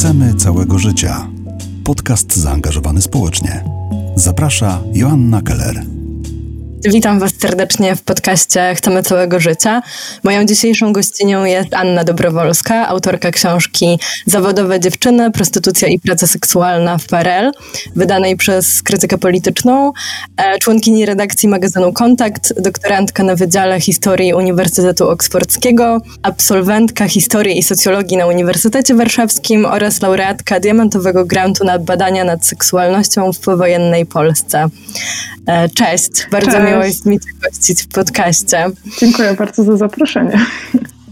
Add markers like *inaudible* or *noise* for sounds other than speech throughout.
Chcemy całego życia. Podcast zaangażowany społecznie. Zaprasza Joanna Keller. Witam Was serdecznie w podcaście Chcemy całego życia. Moją dzisiejszą gościnią jest Anna Dobrowolska, autorka książki Zawodowe dziewczyny, prostytucja i praca seksualna w PRL, wydanej przez krytykę polityczną, e, członkini redakcji magazynu Kontakt, doktorantka na Wydziale Historii Uniwersytetu Oksfordzkiego, absolwentka historii i socjologii na Uniwersytecie Warszawskim oraz laureatka diamentowego grantu na badania nad seksualnością w powojennej Polsce. E, cześć, bardzo Cześć. Miło jest mi Cię gościć w podcaście. Dziękuję bardzo za zaproszenie.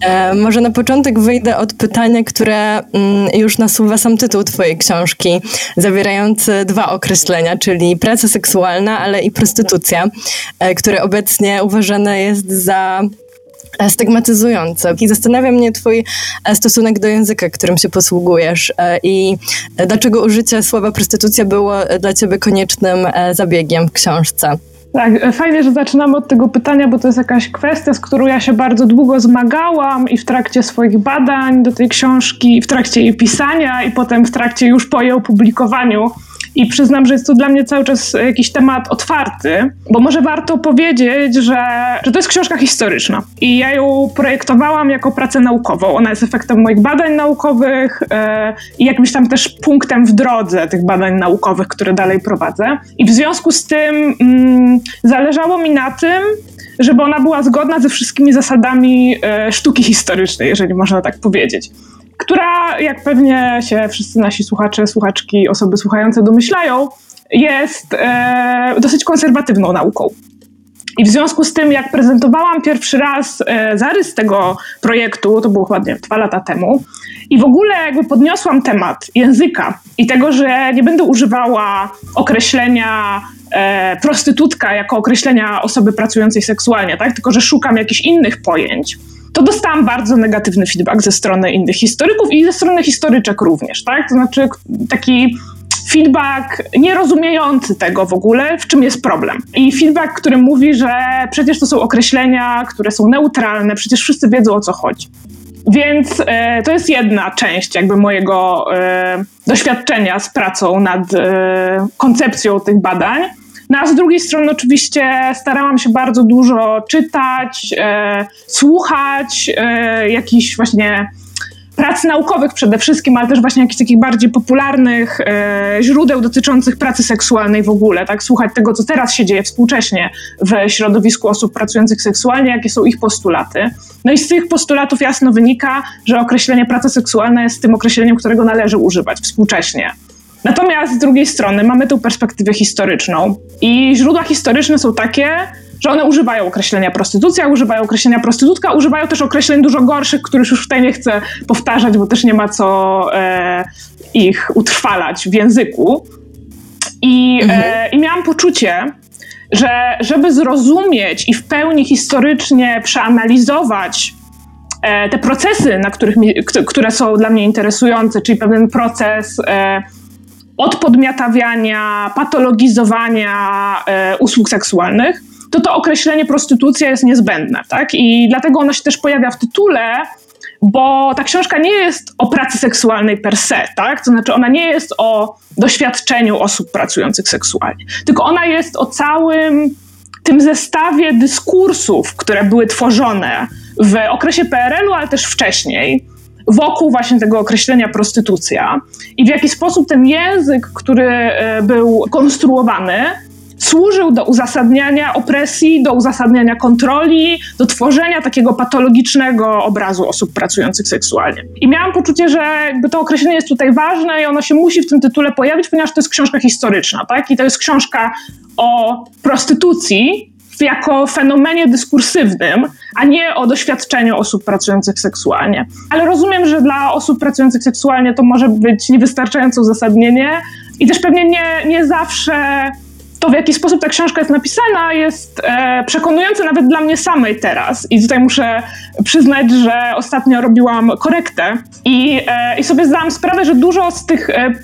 E, może na początek wyjdę od pytania, które mm, już nasuwa sam tytuł Twojej książki, zawierający dwa określenia, czyli praca seksualna, ale i prostytucja, e, które obecnie uważane jest za stygmatyzujące. I zastanawia mnie Twój e, stosunek do języka, którym się posługujesz e, i dlaczego użycie słowa prostytucja było dla Ciebie koniecznym e, zabiegiem w książce. Tak, fajnie, że zaczynamy od tego pytania, bo to jest jakaś kwestia, z którą ja się bardzo długo zmagałam i w trakcie swoich badań do tej książki, w trakcie jej pisania i potem w trakcie już po jej opublikowaniu. I przyznam, że jest to dla mnie cały czas jakiś temat otwarty, bo może warto powiedzieć, że, że to jest książka historyczna. I ja ją projektowałam jako pracę naukową. Ona jest efektem moich badań naukowych e, i jakimś tam też punktem w drodze tych badań naukowych, które dalej prowadzę. I w związku z tym mm, zależało mi na tym, żeby ona była zgodna ze wszystkimi zasadami e, sztuki historycznej, jeżeli można tak powiedzieć która, jak pewnie się wszyscy nasi słuchacze, słuchaczki, osoby słuchające domyślają, jest e, dosyć konserwatywną nauką. I w związku z tym, jak prezentowałam pierwszy raz e, zarys tego projektu, to było chyba nie, dwa lata temu, i w ogóle jakby podniosłam temat języka i tego, że nie będę używała określenia e, prostytutka jako określenia osoby pracującej seksualnie, tak? tylko że szukam jakichś innych pojęć, to dostałam bardzo negatywny feedback ze strony innych historyków i ze strony historyczek również, tak? To znaczy taki feedback nierozumiejący tego w ogóle, w czym jest problem. I feedback, który mówi, że przecież to są określenia, które są neutralne, przecież wszyscy wiedzą o co chodzi. Więc e, to jest jedna część jakby mojego e, doświadczenia z pracą nad e, koncepcją tych badań. No a z drugiej strony oczywiście starałam się bardzo dużo czytać, e, słuchać e, jakichś właśnie prac naukowych przede wszystkim, ale też właśnie jakichś takich bardziej popularnych e, źródeł dotyczących pracy seksualnej w ogóle, tak? Słuchać tego, co teraz się dzieje współcześnie w środowisku osób pracujących seksualnie, jakie są ich postulaty. No i z tych postulatów jasno wynika, że określenie praca seksualna jest tym określeniem, którego należy używać współcześnie. Natomiast z drugiej strony mamy tę perspektywę historyczną i źródła historyczne są takie, że one używają określenia prostytucja, używają określenia prostytutka, używają też określeń dużo gorszych, których już tutaj nie chcę powtarzać, bo też nie ma co e, ich utrwalać w języku. I, e, mhm. e, I miałam poczucie, że żeby zrozumieć i w pełni historycznie przeanalizować e, te procesy, na których mi, które są dla mnie interesujące, czyli pewien proces e, odpodmiatawiania, patologizowania e, usług seksualnych, to to określenie prostytucja jest niezbędne. Tak? I dlatego ono się też pojawia w tytule, bo ta książka nie jest o pracy seksualnej per se, tak? To znaczy ona nie jest o doświadczeniu osób pracujących seksualnie, tylko ona jest o całym tym zestawie dyskursów, które były tworzone w okresie PRL-u, ale też wcześniej, wokół właśnie tego określenia prostytucja i w jaki sposób ten język, który e, był konstruowany, służył do uzasadniania opresji, do uzasadniania kontroli, do tworzenia takiego patologicznego obrazu osób pracujących seksualnie. I miałam poczucie, że jakby to określenie jest tutaj ważne i ono się musi w tym tytule pojawić, ponieważ to jest książka historyczna, tak? I to jest książka o prostytucji, jako fenomenie dyskursywnym, a nie o doświadczeniu osób pracujących seksualnie. Ale rozumiem, że dla osób pracujących seksualnie to może być niewystarczające uzasadnienie i też pewnie nie, nie zawsze to, w jaki sposób ta książka jest napisana, jest e, przekonujące nawet dla mnie samej teraz. I tutaj muszę przyznać, że ostatnio robiłam korektę i, e, i sobie zdałam sprawę, że dużo z tych e,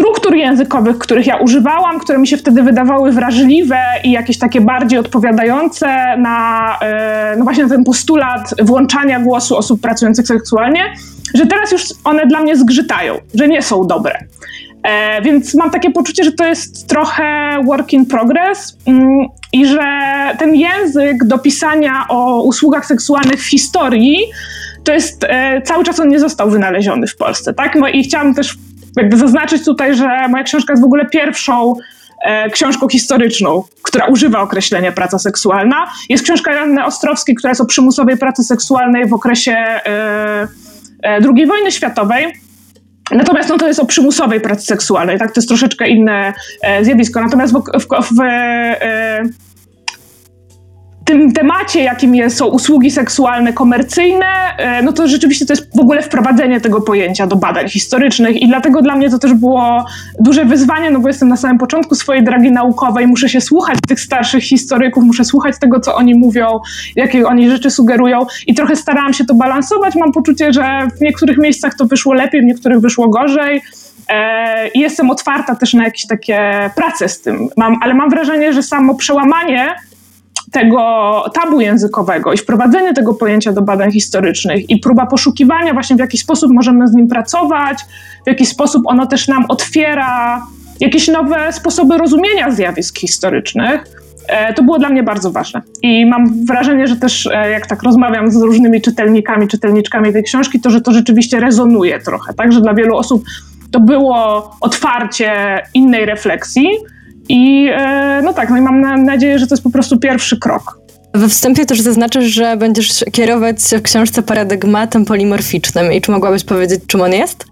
struktur językowych, których ja używałam, które mi się wtedy wydawały wrażliwe i jakieś takie bardziej odpowiadające na e, no właśnie na ten postulat włączania głosu osób pracujących seksualnie, że teraz już one dla mnie zgrzytają, że nie są dobre. E, więc mam takie poczucie, że to jest trochę work in progress mm, i że ten język do pisania o usługach seksualnych w historii to jest e, cały czas on nie został wynaleziony w Polsce, tak? No i chciałam też jakby zaznaczyć tutaj, że moja książka jest w ogóle pierwszą e, książką historyczną, która używa określenia praca seksualna. Jest książka Janny Ostrowskiej, która jest o przymusowej pracy seksualnej w okresie e, e, II wojny światowej. Natomiast no, to jest o przymusowej pracy seksualnej, tak? To jest troszeczkę inne zjawisko. Natomiast w, w, w tym temacie, jakim są usługi seksualne komercyjne, e, no to rzeczywiście to jest w ogóle wprowadzenie tego pojęcia do badań historycznych i dlatego dla mnie to też było duże wyzwanie, no bo jestem na samym początku swojej drogi naukowej, muszę się słuchać tych starszych historyków, muszę słuchać tego, co oni mówią, jakie oni rzeczy sugerują i trochę starałam się to balansować. Mam poczucie, że w niektórych miejscach to wyszło lepiej, w niektórych wyszło gorzej. E, I jestem otwarta też na jakieś takie prace z tym. Mam, ale mam wrażenie, że samo przełamanie tego tabu językowego i wprowadzenie tego pojęcia do badań historycznych i próba poszukiwania właśnie w jaki sposób możemy z nim pracować, w jaki sposób ono też nam otwiera jakieś nowe sposoby rozumienia zjawisk historycznych, e, to było dla mnie bardzo ważne. I mam wrażenie, że też e, jak tak rozmawiam z różnymi czytelnikami, czytelniczkami tej książki, to że to rzeczywiście rezonuje trochę, tak, że dla wielu osób to było otwarcie innej refleksji, i e, no tak, no i mam nadzieję, że to jest po prostu pierwszy krok. We wstępie też zaznaczasz, że będziesz kierować się w książce paradygmatem polimorficznym. I czy mogłabyś powiedzieć, czym on jest?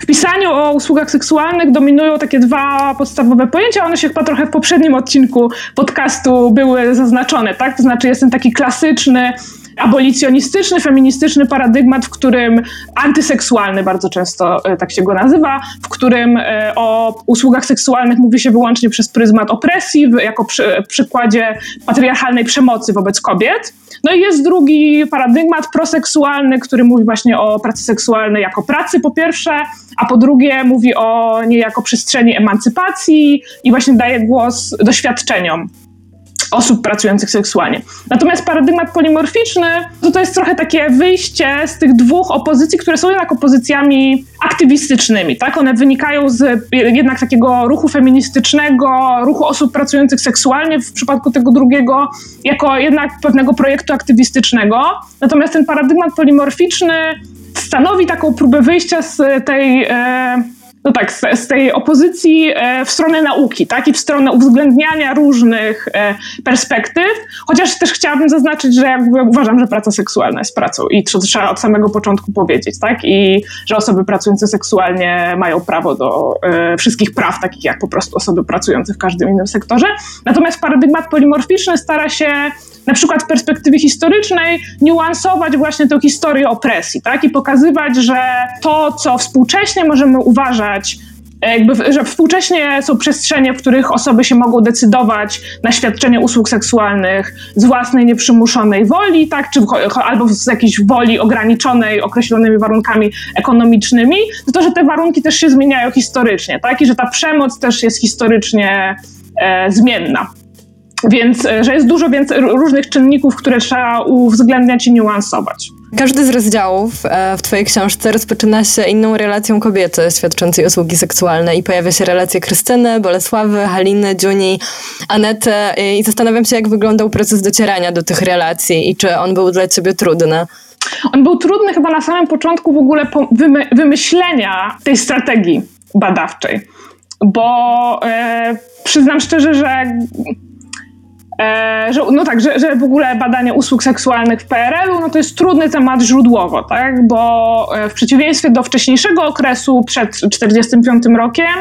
W pisaniu o usługach seksualnych dominują takie dwa podstawowe pojęcia. One się chyba trochę w poprzednim odcinku podcastu były zaznaczone, tak? To znaczy jest ten taki klasyczny abolicjonistyczny, feministyczny paradygmat, w którym antyseksualny bardzo często e, tak się go nazywa, w którym e, o usługach seksualnych mówi się wyłącznie przez pryzmat opresji, jako przy, przykładzie patriarchalnej przemocy wobec kobiet. No i jest drugi paradygmat proseksualny, który mówi właśnie o pracy seksualnej jako pracy po pierwsze, a po drugie mówi o niej jako przestrzeni emancypacji i właśnie daje głos doświadczeniom osób pracujących seksualnie. Natomiast paradygmat polimorficzny to, to jest trochę takie wyjście z tych dwóch opozycji, które są jednak opozycjami aktywistycznymi. Tak? One wynikają z jednak takiego ruchu feministycznego, ruchu osób pracujących seksualnie w przypadku tego drugiego, jako jednak pewnego projektu aktywistycznego. Natomiast ten paradygmat polimorficzny stanowi taką próbę wyjścia z tej. E, no tak, z, z, tej opozycji e, w stronę nauki, tak, i w stronę uwzględniania różnych e, perspektyw, chociaż też chciałabym zaznaczyć, że jakby uważam, że praca seksualna jest pracą i to trzeba od samego początku powiedzieć, tak, i że osoby pracujące seksualnie mają prawo do e, wszystkich praw, takich jak po prostu osoby pracujące w każdym innym sektorze. Natomiast paradygmat polimorficzny stara się na przykład w perspektywie historycznej niuansować właśnie tę historię opresji, tak? I pokazywać, że to, co współcześnie możemy uważać jakby, że współcześnie są przestrzenie, w których osoby się mogą decydować na świadczenie usług seksualnych z własnej nieprzymuszonej woli, tak, czy albo z jakiejś woli ograniczonej określonymi warunkami ekonomicznymi, to to, że te warunki też się zmieniają historycznie, tak, i że ta przemoc też jest historycznie e, zmienna. Więc, e, że jest dużo więcej różnych czynników, które trzeba uwzględniać i niuansować. Każdy z rozdziałów e, w Twojej książce rozpoczyna się inną relacją kobiety świadczącej usługi seksualne i pojawia się relacja Krystyny, Bolesławy, Haliny, Dziuni, Anety i zastanawiam się, jak wyglądał proces docierania do tych relacji i czy on był dla Ciebie trudny. On był trudny chyba na samym początku w ogóle wymyślenia tej strategii badawczej, bo e, przyznam szczerze, że że, no tak, że, że w ogóle badanie usług seksualnych w PRL-u no to jest trudny temat źródłowo, tak? bo e, w przeciwieństwie do wcześniejszego okresu przed 1945 rokiem,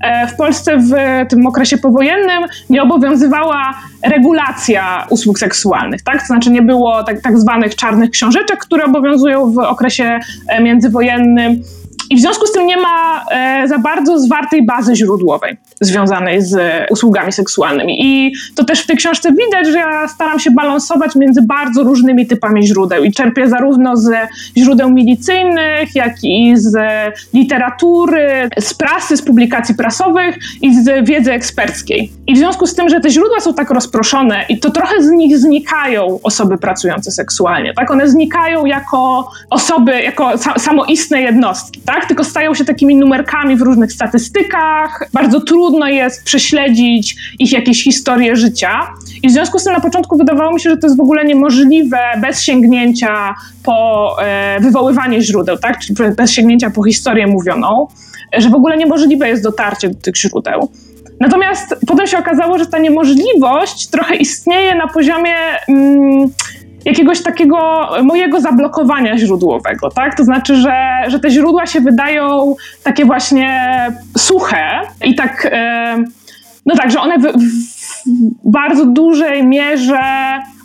e, w Polsce w tym okresie powojennym nie obowiązywała regulacja usług seksualnych, tak? To znaczy nie było tak, tak zwanych czarnych książeczek, które obowiązują w okresie międzywojennym I w związku z tym nie ma e, za bardzo zwartej bazy źródłowej związanej z usługami seksualnymi. I to też w tej książce widać, że ja staram się balansować między bardzo różnymi typami źródeł i czerpię zarówno ze źródeł milicyjnych, jak i z literatury, z prasy, z publikacji prasowych i z wiedzy eksperckiej. I w związku z tym, że te źródła są tak rozproszone i to trochę z nich znikają osoby pracujące seksualnie, tak? One znikają jako osoby, jako samoistne jednostki, tak? Tylko stają się takimi numerkami w różnych statystykach. Bardzo trudno jest prześledzić ich jakieś historie życia. I w związku z tym na początku wydawało mi się, że to jest w ogóle niemożliwe bez sięgnięcia po e, wywoływanie źródeł, tak? Czyli bez sięgnięcia po historię mówioną, że w ogóle niemożliwe jest dotarcie do tych źródeł. Natomiast potem się okazało, że ta niemożliwość trochę istnieje na poziomie mm, jakiegoś takiego mojego zablokowania źródłowego, tak? To znaczy, że, że te źródła się wydają takie właśnie suche i tak, e, no tak, że one w, w bardzo dużej mierze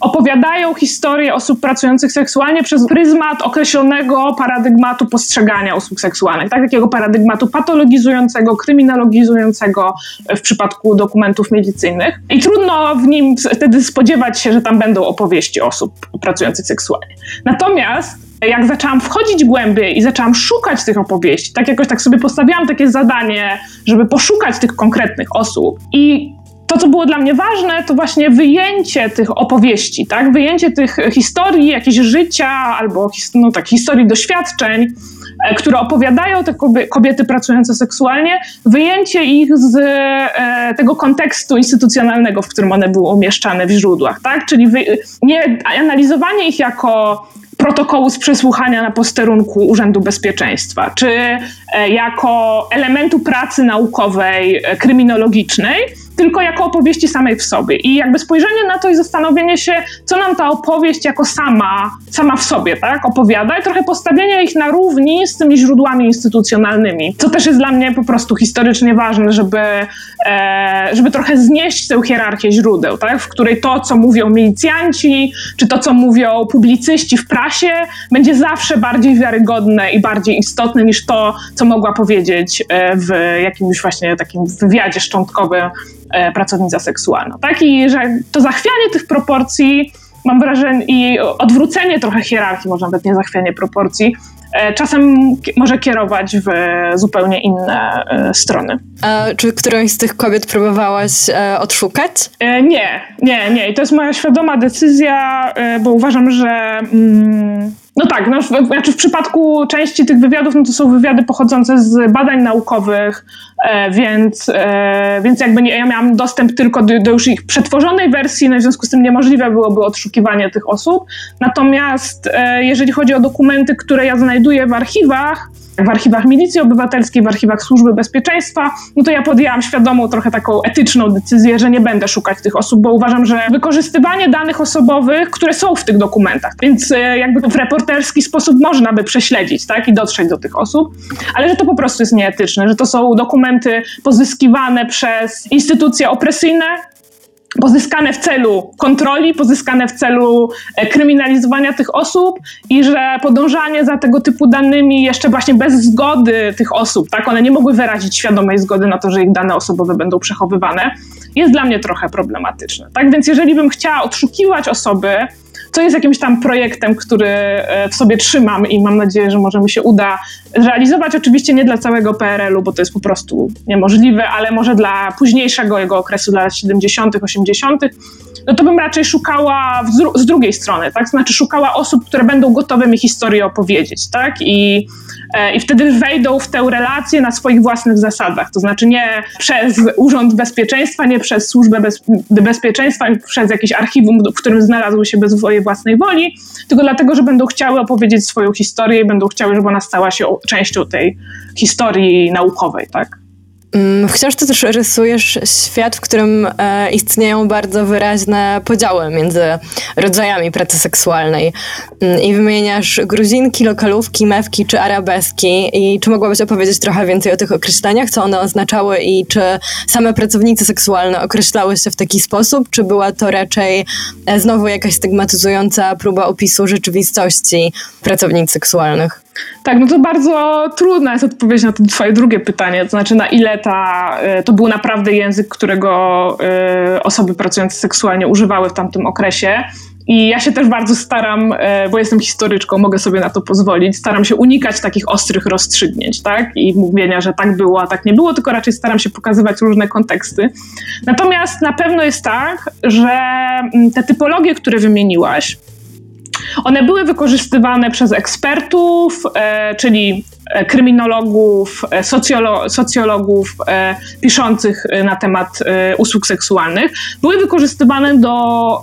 opowiadają historię osób pracujących seksualnie przez pryzmat określonego paradygmatu postrzegania usług seksualnych, tak? takiego paradygmatu patologizującego, kryminologizującego w przypadku dokumentów medycyjnych. I trudno w nim wtedy spodziewać się, że tam będą opowieści osób pracujących seksualnie. Natomiast jak zaczęłam wchodzić głębiej i zaczęłam szukać tych opowieści, tak jakoś tak sobie postawiłam takie zadanie, żeby poszukać tych konkretnych osób i to, co było dla mnie ważne, to właśnie wyjęcie tych opowieści, tak? wyjęcie tych historii, jakieś życia albo no, tak, historii doświadczeń, e, które opowiadają te kobiety pracujące seksualnie, wyjęcie ich z e, tego kontekstu instytucjonalnego, w którym one były umieszczane w źródłach, tak? czyli nie analizowanie ich jako protokołu z przesłuchania na posterunku Urzędu Bezpieczeństwa, czy e, jako elementu pracy naukowej, kryminologicznej, tylko jako opowieści samej w sobie. I jakby spojrzenie na to i zastanowienie się, co nam ta opowieść jako sama, sama w sobie tak, opowiada i trochę postawienie ich na równi z tymi źródłami instytucjonalnymi, co też jest dla mnie po prostu historycznie ważne, żeby, e, żeby trochę znieść tę hierarchię źródeł, tak, w której to, co mówią milicjanci, czy to, co mówią publicyści w prasie, będzie zawsze bardziej wiarygodne i bardziej istotne niż to, co mogła powiedzieć e, w jakimś właśnie takim wywiadzie szczątkowym pracownica seksualna. Tak? I że to zachwianie tych proporcji, mam wrażenie, i odwrócenie trochę hierarchii, może nawet nie zachwianie proporcji, e, czasem może kierować w zupełnie inne e, strony. A czy którąś z tych kobiet próbowałaś odszukać? Nie, nie, nie. I to jest moja świadoma decyzja, bo uważam, że. Mm, no tak, no, w, znaczy w przypadku części tych wywiadów, no to są wywiady pochodzące z badań naukowych, e, więc, e, więc jakby nie, ja miałam dostęp tylko do, do, już ich przetworzonej wersji, no w związku z tym niemożliwe byłoby odszukiwanie tych osób. Natomiast e, jeżeli chodzi o dokumenty, które ja znajduję w archiwach, w archiwach Milicji Obywatelskiej, w archiwach Służby Bezpieczeństwa, no to ja podjęłam świadomą, trochę taką etyczną decyzję, że nie będę szukać tych osób, bo uważam, że wykorzystywanie danych osobowych, które są w tych dokumentach, więc e, jakby w reporterski sposób można by prześledzić, tak, i dotrzeć do tych osób, ale że to po prostu jest nieetyczne, że to są dokumenty pozyskiwane przez instytucje opresyjne, pozyskane w celu kontroli, pozyskane w celu e, kryminalizowania tych osób i że podążanie za tego typu danymi jeszcze właśnie bez zgody tych osób, tak, one nie mogły wyrazić świadomej zgody na to, że ich dane osobowe będą przechowywane, jest dla mnie trochę problematyczne. Tak więc jeżeli bym chciała odszukiwać osoby, co jest jakimś tam projektem, który e, w sobie trzymam i mam nadzieję, że może mi się uda zrealizować. Oczywiście nie dla całego PRL-u, bo to jest po prostu niemożliwe, ale może dla późniejszego jego okresu, dla lat 70., 80., no to bym raczej szukała z drugiej strony, tak? Znaczy szukała osób, które będą gotowe mi historię opowiedzieć, tak? I, I wtedy wejdą w tę relację na swoich własnych zasadach. To znaczy nie przez Urząd Bezpieczeństwa, nie przez Służbę Bez, Bezpieczeństwa, przez jakieś archiwum, w którym znalazły się bez swojej własnej woli, tylko dlatego, że będą chciały opowiedzieć swoją historię i będą chciały, żeby ona stała się częścią tej historii naukowej, tak? Mm, w książce też rysujesz świat, w którym e, istnieją bardzo wyraźne podziały między rodzajami pracy seksualnej. Mm, I wymieniasz gruzinki, lokalówki, mewki czy arabeski. I czy mogłabyś opowiedzieć trochę więcej o tych określeniach, co one oznaczały i czy same pracownicy seksualne określały się w taki sposób, czy była to raczej e, znowu jakaś stygmatyzująca próba opisu rzeczywistości pracownic seksualnych? Tak, no to bardzo trudna jest odpowiedź na to twoje drugie pytanie, to znaczy na ile ta, e, to był naprawdę język, którego e, osoby pracujące seksualnie używały w tamtym okresie. I ja się też bardzo staram, e, bo jestem historyczką, mogę sobie na to pozwolić, staram się unikać takich ostrych rozstrzygnięć, tak? I mówienia, że tak było, a tak nie było, tylko raczej staram się pokazywać różne konteksty. Natomiast na pewno jest tak, że mm, te typologie, które wymieniłaś, one były wykorzystywane przez ekspertów, e, czyli e, kryminologów, e, socjolo socjologów e, piszących e, na temat e, usług seksualnych. Były wykorzystywane do,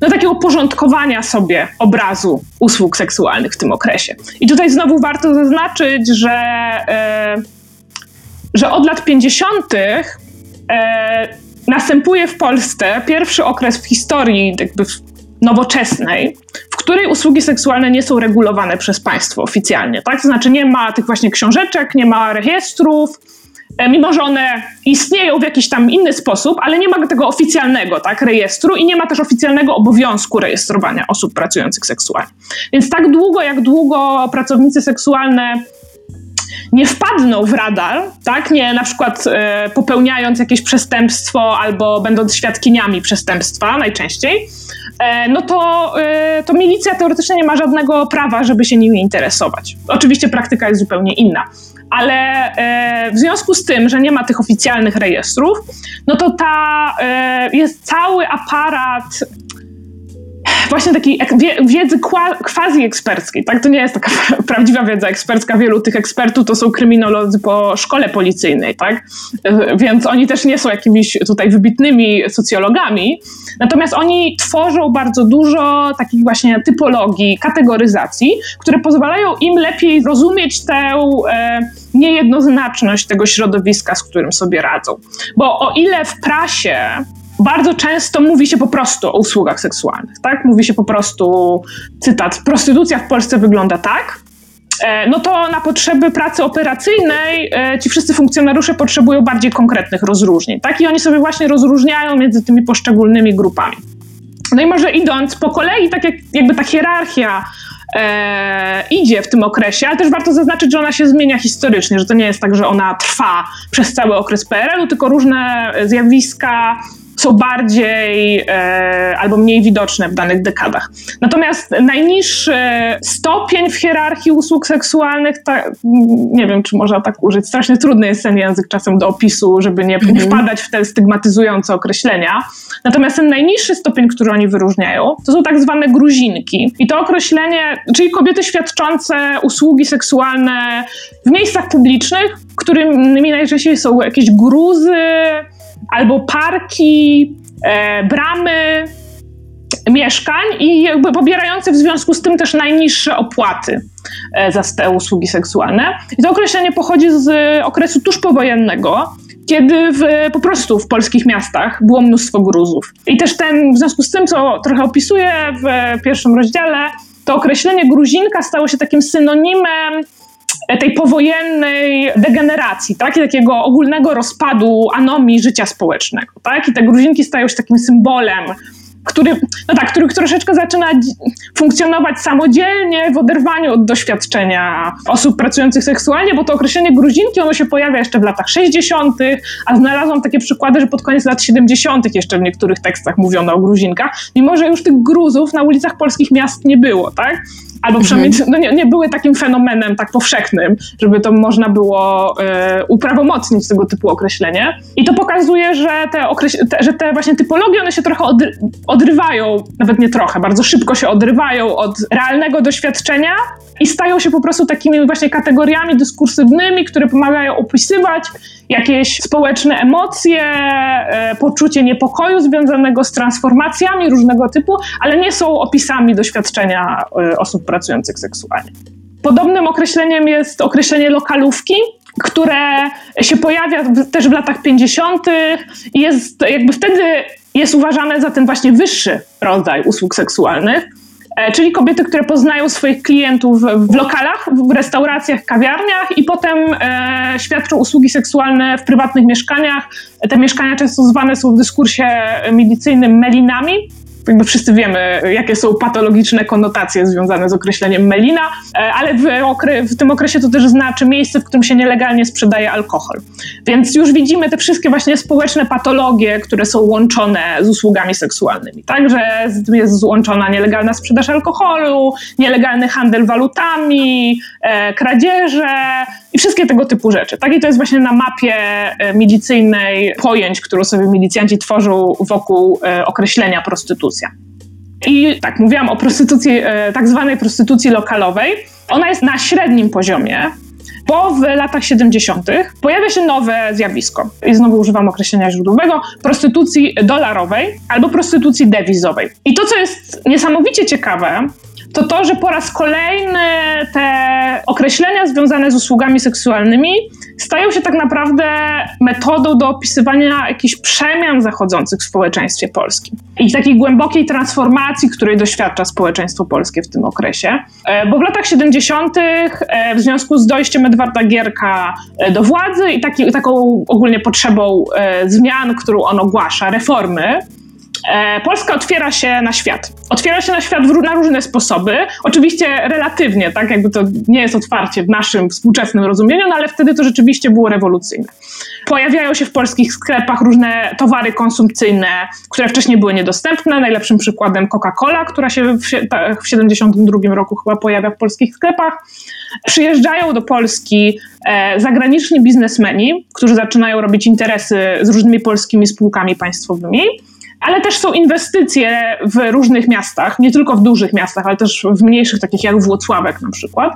do takiego porządkowania sobie obrazu usług seksualnych w tym okresie. I tutaj znowu warto zaznaczyć, że, że od lat 50. następuje w Polsce pierwszy okres w historii jakby nowoczesnej, w której usługi seksualne nie są regulowane przez państwo oficjalnie. Tak? To znaczy nie ma tych właśnie książeczek, nie ma rejestrów, e, mimo że one istnieją w jakiś tam inny sposób, ale nie ma tego oficjalnego tak, rejestru i nie ma też oficjalnego obowiązku rejestrowania osób pracujących seksualnie. Więc tak długo, jak długo pracownicy seksualne nie wpadną w radar, tak? Nie na przykład e, popełniając jakieś przestępstwo albo będąc świadkiniami przestępstwa najczęściej, E, no to, e, to milicja teoretycznie nie ma żadnego prawa, żeby się nimi interesować. Oczywiście praktyka jest zupełnie inna. Ale e, w związku z tym, że nie ma tych oficjalnych rejestrów, no to ta jest cały aparat właśnie takiej wiedzy quasi eksperckiej. Tak? To nie jest taka prawdziwa wiedza ekspercka. Wielu tych ekspertów to są kryminolodzy po szkole policyjnej, tak? Więc oni też nie są jakimiś tutaj wybitnymi socjologami. Natomiast oni tworzą bardzo dużo takich właśnie typologii, kategoryzacji, które pozwalają im lepiej rozumieć tę e, niejednoznaczność tego środowiska, z którym sobie radzą. Bo o ile w prasie bardzo często mówi się po prostu o usługach seksualnych, tak? Mówi się po prostu, cytat, prostytucja w Polsce wygląda tak, e, no to na potrzeby pracy operacyjnej e, ci wszyscy funkcjonariusze potrzebują bardziej konkretnych rozróżnień, tak? I oni sobie właśnie rozróżniają między tymi poszczególnymi grupami. No i może idąc po kolei, tak jak jakby ta hierarchia e, idzie w tym okresie, ale też warto zaznaczyć, że ona się zmienia historycznie, że to nie jest tak, że ona trwa przez cały okres PRL-u, tylko różne zjawiska są bardziej e, albo mniej widoczne w danych dekadach. Natomiast najniższy stopień w hierarchii usług seksualnych, ta, nie wiem, czy można tak użyć, strasznie trudny jest ten język czasem do opisu, żeby nie mhm. wpadać w te stygmatyzujące określenia. Natomiast ten najniższy stopień, który oni wyróżniają, to są tak zwane gruzinki. I to określenie, czyli kobiety świadczące usługi seksualne w miejscach publicznych, którymi najczęściej są jakieś gruzy, albo parki, e, bramy mieszkań i jakby pobierające w związku z tym też najniższe opłaty e, za te usługi seksualne. I to określenie pochodzi z okresu tuż powojennego, kiedy w, po prostu w polskich miastach było mnóstwo gruzów. I też ten, w związku z tym, co trochę opisuję w pierwszym rozdziale, to określenie gruzinka stało się takim synonimem tej powojennej degeneracji, tak? I takiego ogólnego rozpadu anomii życia społecznego. Tak? I te gruzinki stają się takim symbolem który, no tak, który troszeczkę zaczyna funkcjonować samodzielnie w oderwaniu od doświadczenia osób pracujących seksualnie, bo to określenie gruzinki, ono się pojawia jeszcze w latach 60., a znalazłam takie przykłady, że pod koniec lat 70. jeszcze w niektórych tekstach mówiono o gruzinkach, mimo że już tych gruzów na ulicach polskich miast nie było, tak? Albo mhm. przynajmniej no nie, nie, były takim fenomenem tak powszechnym, żeby to można było e, uprawomocnić tego typu określenie. I to pokazuje, że te, te, że te właśnie typologie, one się trochę odry odrywają, nawet nie trochę, bardzo szybko się odrywają od realnego doświadczenia i stają się po prostu takimi właśnie kategoriami dyskursywnymi, które pomagają opisywać jakieś społeczne emocje, e, poczucie niepokoju związanego z transformacjami różnego typu, ale nie są opisami doświadczenia e, osób pracujących seksualnie. Podobnym określeniem jest określenie lokalówki, które się pojawia też w latach 50. i jest jakby wtedy jest uważane za ten właśnie wyższy rodzaj usług seksualnych. E, czyli kobiety, które poznają swoich klientów w lokalach, w restauracjach, kawiarniach i potem e, świadczą usługi seksualne w prywatnych mieszkaniach. Te mieszkania często zwane są w dyskursie milicyjnym melinami. Jakby wszyscy wiemy, jakie są patologiczne konotacje związane z określeniem melina, e, ale w, okre w tym okresie to też znaczy miejsce, w którym się nielegalnie sprzedaje alkohol. Więc już widzimy te wszystkie właśnie społeczne patologie, które są łączone z usługami seksualnymi. Także jest złączona nielegalna sprzedaż alkoholu, nielegalny handel walutami, e, kradzieże i wszystkie tego typu rzeczy. Tak? I to jest właśnie na mapie e, milicyjnej pojęć, którą sobie milicjanci tworzą wokół e, określenia prostytucja. I tak, mówiłam o prostytucji, e, tak zwanej prostytucji lokalowej. Ona jest na średnim poziomie, bo w latach 70. pojawia się nowe zjawisko. I znowu używam określenia źródłowego prostytucji dolarowej albo prostytucji dewizowej. I to, co jest niesamowicie ciekawe, to to, że po raz kolejny te określenia związane z usługami seksualnymi stają się tak naprawdę metodą do opisywania jakichś przemian zachodzących w społeczeństwie polskim i takiej głębokiej transformacji, której doświadcza społeczeństwo polskie w tym okresie. E, bo w latach 70., e, w związku z dojściem Edwarda Gierka e, do władzy i taki, taką ogólnie potrzebą zmian, którą on ogłasza, reformy, Polska otwiera się na świat. Otwiera się na świat na różne sposoby. Oczywiście relatywnie, tak jakby to nie jest otwarcie w naszym współczesnym rozumieniu, no ale wtedy to rzeczywiście było rewolucyjne. Pojawiają się w polskich sklepach różne towary konsumpcyjne, które wcześniej były niedostępne. Najlepszym przykładem Coca-Cola, która się w 1972 roku chyba pojawia w polskich sklepach. Przyjeżdżają do Polski e, zagraniczni biznesmeni, którzy zaczynają robić interesy z różnymi polskimi spółkami państwowymi ale też są inwestycje w różnych miastach, nie tylko w dużych miastach, ale też w mniejszych, takich jak Włocławek na przykład,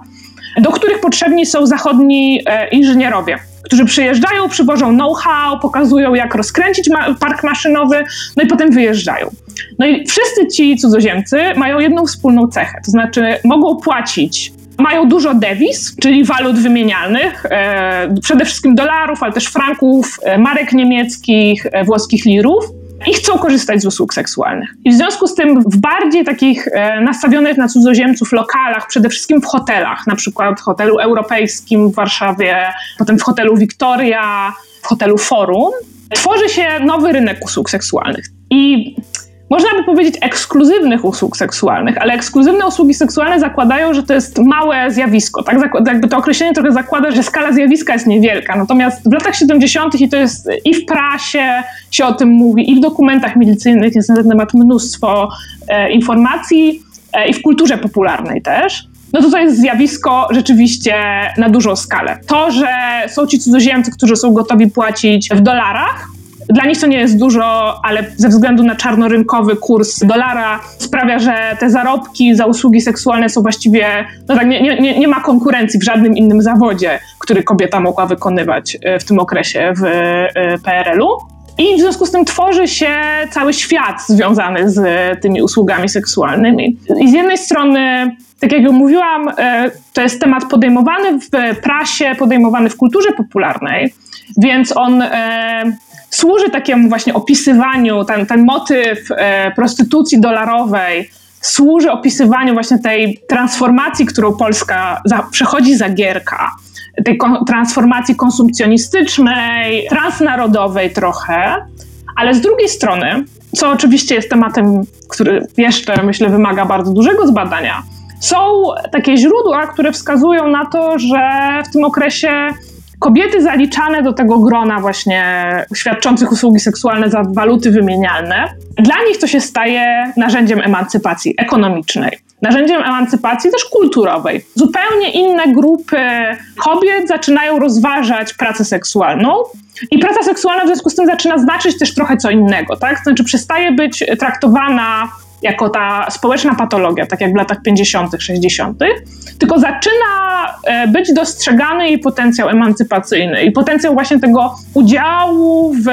do których potrzebni są zachodni e, inżynierowie, którzy przyjeżdżają, przywożą know-how, pokazują jak rozkręcić ma park maszynowy, no i potem wyjeżdżają. No i wszyscy ci cudzoziemcy mają jedną wspólną cechę, to znaczy mogą płacić mają dużo dewiz, czyli walut wymienialnych, e, przede wszystkim dolarów, ale też franków, e, marek niemieckich, e, włoskich lirów i chcą korzystać z usług seksualnych. I w związku z tym w bardziej takich e, nastawionych na cudzoziemców lokalach, przede wszystkim w hotelach, na przykład w hotelu europejskim w Warszawie, potem w hotelu Victoria, w hotelu Forum, tworzy się nowy rynek usług seksualnych. I można by powiedzieć ekskluzywnych usług seksualnych, ale ekskluzywne usługi seksualne zakładają, że to jest małe zjawisko. Tak? Jakby to określenie trochę zakłada, że skala zjawiska jest niewielka. Natomiast w latach 70. i to jest i w prasie się o tym mówi, i w dokumentach milicyjnych jest na ten temat mnóstwo e, informacji, e, i w kulturze popularnej też no to to jest zjawisko rzeczywiście na dużą skalę. To, że są ci cudzoziemcy, którzy są gotowi płacić w dolarach, dla nich to nie jest dużo, ale ze względu na czarnorynkowy kurs dolara sprawia, że te zarobki za usługi seksualne są właściwie, no tak, nie, nie, nie ma konkurencji w żadnym innym zawodzie, który kobieta mogła wykonywać e, w tym okresie w e, PRL-u. I w związku z tym tworzy się cały świat związany z tymi usługami seksualnymi. I z jednej strony, tak jak już mówiłam, e, to jest temat podejmowany w prasie, podejmowany w kulturze popularnej, więc on służy takiemu właśnie opisywaniu, ten, ten motyw e, prostytucji dolarowej służy opisywaniu właśnie tej transformacji, którą Polska za, przechodzi za Gierka, tej kon, transformacji konsumpcjonistycznej, transnarodowej trochę, ale z drugiej strony, co oczywiście jest tematem, który jeszcze myślę wymaga bardzo dużego zbadania, są takie źródła, które wskazują na to, że w tym okresie kobiety zaliczane do tego grona właśnie świadczących usługi seksualne za waluty wymienialne, dla nich to się staje narzędziem emancypacji ekonomicznej. Narzędziem emancypacji też kulturowej. Zupełnie inne grupy kobiet zaczynają rozważać pracę seksualną, i praca seksualna w związku z tym zaczyna znaczyć też trochę co innego, tak? Znaczy przestaje być traktowana jako ta społeczna patologia, tak jak w latach 50., 60., tylko zaczyna e, być dostrzegany jej potencjał emancypacyjny i potencjał właśnie tego udziału w